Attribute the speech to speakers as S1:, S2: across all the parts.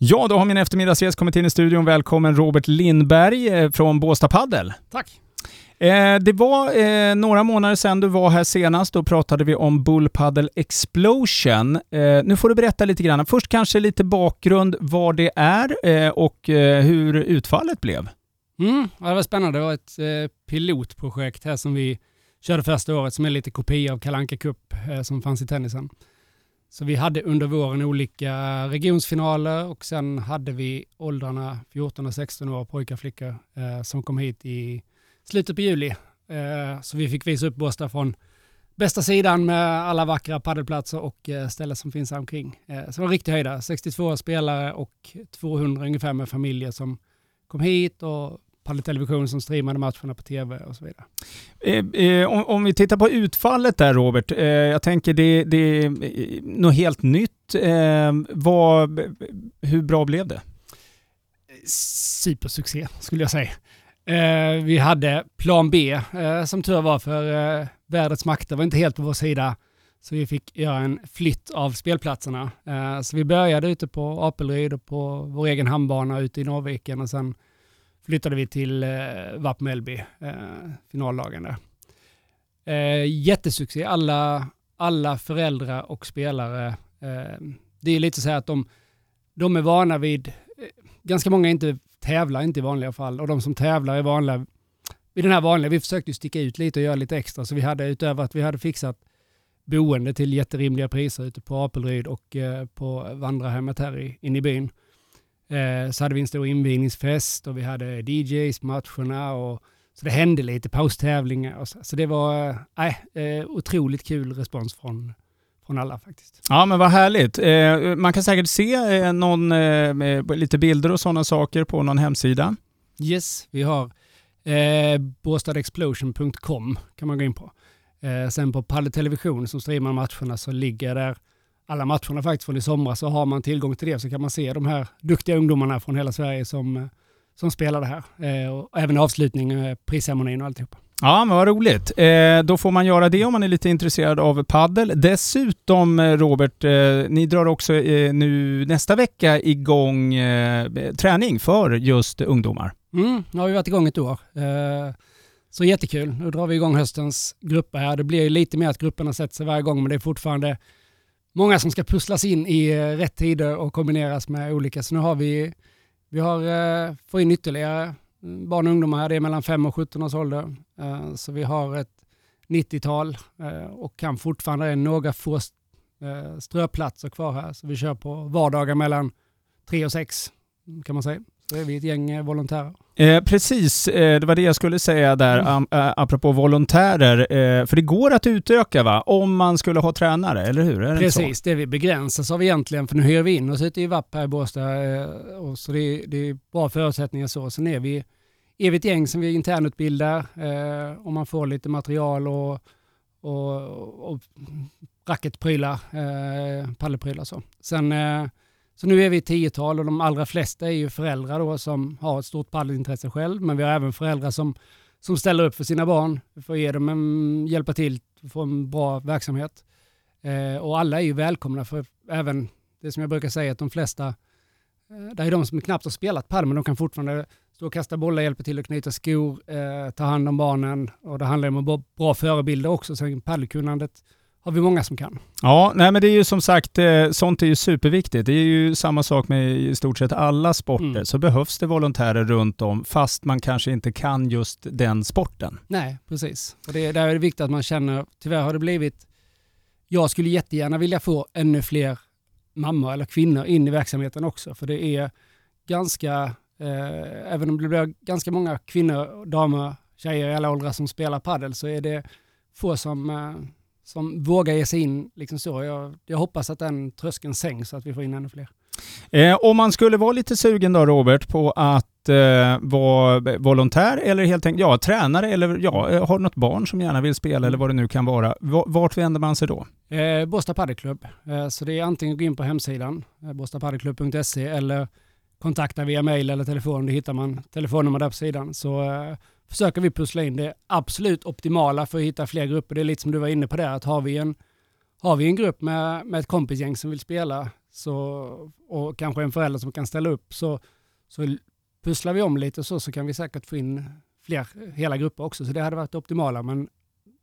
S1: Ja, då har min eftermiddagsgäst kommit in i studion. Välkommen Robert Lindberg eh, från Båstad Paddel.
S2: Tack.
S1: Eh, det var eh, några månader sedan du var här senast. Då pratade vi om Bull Paddle Explosion. Eh, nu får du berätta lite grann. Först kanske lite bakgrund vad det är eh, och eh, hur utfallet blev.
S2: Mm, ja, det var spännande. Det var ett pilotprojekt här som vi körde första året som är lite kopia av Kalanka Cup som fanns i tennisen. Så vi hade under våren olika regionsfinaler och sen hade vi åldrarna 14 och 16 år, pojkar och flickor, eh, som kom hit i slutet på juli. Eh, så vi fick visa upp Båstad från bästa sidan med alla vackra paddelplatser och eh, ställen som finns här omkring. Eh, så det var riktigt höjda, 62 spelare och 200 ungefär med familjer som kom hit och Television som streamade matcherna på tv och så vidare.
S1: Eh, eh, om, om, vi tittar på utfallet där Robert, eh, jag tänker det, det är eh, något helt nytt. Eh, vad, hur bra blev det?
S2: Supersuccé skulle jag säga. Eh, vi hade plan B som tur var för vädrets makter var inte helt på vår sida. Så vi fick göra en flytt av spelplatserna. så vi började ute på Apelryd och på vår egen handbana ute i Norrviken och sen flyttade vi till eh, VAP Mellby, eh, finallagen där. Eh, jättesuccé, alla, alla föräldrar och spelare. Eh, det är lite så här att de, de är vana vid, eh, ganska många inte tävlar inte i vanliga fall och de som tävlar är vanliga i den här vanliga, vi försökte sticka ut lite och göra lite extra så vi hade utöver att vi hade fixat boende till jätterimliga priser ute på Apelryd och eh, på vandrarhemmet här i, inne i byn Eh, så hade vi en stor invigningsfest och vi hade DJs matcherna och så det hände lite paustävlingar. Och så, så det var eh, eh, otroligt kul respons från, från alla faktiskt.
S1: Ja men vad härligt. Eh, man kan säkert se eh, någon, eh, lite bilder och sådana saker på någon hemsida.
S2: Yes, vi har eh, båstadexplosion.com kan man gå in på. Eh, sen på Palle Television som streamar matcherna så ligger där alla matcherna faktiskt från i somras så har man tillgång till det så kan man se de här duktiga ungdomarna från hela Sverige som, eh, som spelar det här. Eh, och även avslutning, eh, prisceremonin och alltihopa.
S1: Ja, men vad roligt. Eh, då får man göra det om man är lite intresserad av paddel. Dessutom, eh, Robert, eh, ni drar också eh, nu nästa vecka igång träning för just ungdomar.
S2: Mm, nu har vi varit igång ett år. så jättekul. Nu drar vi igång höstens grupper här. Det blir lite mer att grupperna sätter sig varje gång, men det är fortfarande många som ska pusslas in i eh, rätt tider och kombineras med olika. Så nu har vi, vi har, eh, får in ytterligare mm, barn och ungdomar här, det är mellan 5 och 17 års ålder. Eh, så vi har ett 90-tal eh, och kan fortfarande det är några få eh, ströplatser kvar här. Så vi kör på vardagar mellan 3 och 6 kan man säga. Är vi ett gäng eh, volontärer.
S1: Eh, precis, eh, det var det jag skulle säga där, mm. Äh, apropå volontärer. Eh, för det går att utöka va? Om man skulle ha tränare, eller hur? Är
S2: precis, det, det vi begränsas av egentligen, för nu hyr vi in oss ute i VAP här i Båstad. Eh, och så det, det, är bra förutsättningar så. Sen är vi, är vi ett gäng som vi internutbildar eh, och man får lite material och, och, och racketprylar, eh, palleprylar så. Sen eh, så nu är vi ett tiotal och de allra flesta är ju föräldrar då som har ett stort paddelintresse själv. Men vi har även föräldrar som, som ställer upp för sina barn för att ge dem en, hjälpa till att få en bra verksamhet. Eh, och alla är ju välkomna för även det som jag brukar säga att de flesta, eh, det är de som knappt har spelat padel men de kan fortfarande stå och kasta bollar, hjälpa till att knyta skor, eh, ta hand om barnen och det handlar om att vara bra förebilder också. Sen paddelkunnandet har vi många som kan.
S1: Ja, nej men det är ju som sagt, eh, sånt är ju superviktigt. Det är ju samma sak med i stort sett alla sporter. Mm. Så behövs det volontärer runt om, fast man kanske inte kan just den sporten.
S2: Nej, precis. Och det, där är det viktigt att man känner, tyvärr har det blivit, jag skulle jättegärna vilja få ännu fler mammor eller kvinnor in i verksamheten också. För det är ganska, eh, även om det blir ganska många kvinnor, damer, tjejer i alla åldrar som spelar padel så är det få som eh, som vågar ge sig in. Liksom så. Jag, jag hoppas att den tröskeln sänks så att vi får in ännu fler.
S1: Eh, om man skulle vara lite sugen då Robert på att eh, vara volontär eller helt enkelt ja, tränare eller ja, eh, har något barn som gärna vill spela eller vad det nu kan vara. Vart vänder man sig då?
S2: Eh, Båstad Paddelklubb. Eh, så det är antingen att gå in på hemsidan, eh, båstadpaddelklubb.se eller kontakta via mail eller telefon. Då hittar man telefonnummer där på sidan. Så eh, försöker vi pussla in det absolut optimala för att hitta fler grupper. Det är lite som du var inne på där, att har vi en, har vi en grupp med, med ett kompisgäng som vill spela så, och kanske en förälder som kan ställa upp så, så pusslar vi om lite så, så kan vi säkert få in fler hela grupper också. Så det hade varit det optimala. Men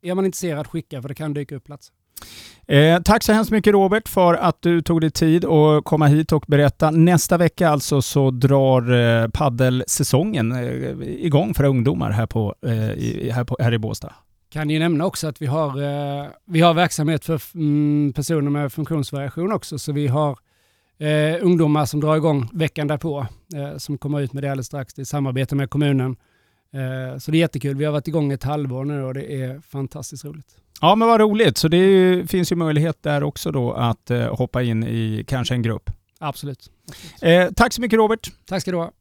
S2: är man intresserad, skicka för det kan dyka upp plats.
S1: Eh, tack så hemskt mycket Robert för att du tog dig tid att komma hit och berätta. Nästa vecka alltså så drar eh, paddelsäsongen eh, igång för ungdomar här, på, eh, i, här, på, här i Båstad.
S2: Kan ju nämna också att vi har, eh, vi har verksamhet för mm, personer med funktionsvariation också. Så vi har eh, ungdomar som drar igång veckan därpå eh, som kommer ut med det alldeles strax i samarbete med kommunen. Eh, så det är jättekul. Vi har varit igång ett halvår nu och det är fantastiskt roligt.
S1: Ja, men vad roligt. Så det ju, finns ju möjlighet där också då att eh, hoppa in i kanske en grupp.
S2: Absolut.
S1: Eh, tack så mycket Robert.
S2: Tack ska du ha.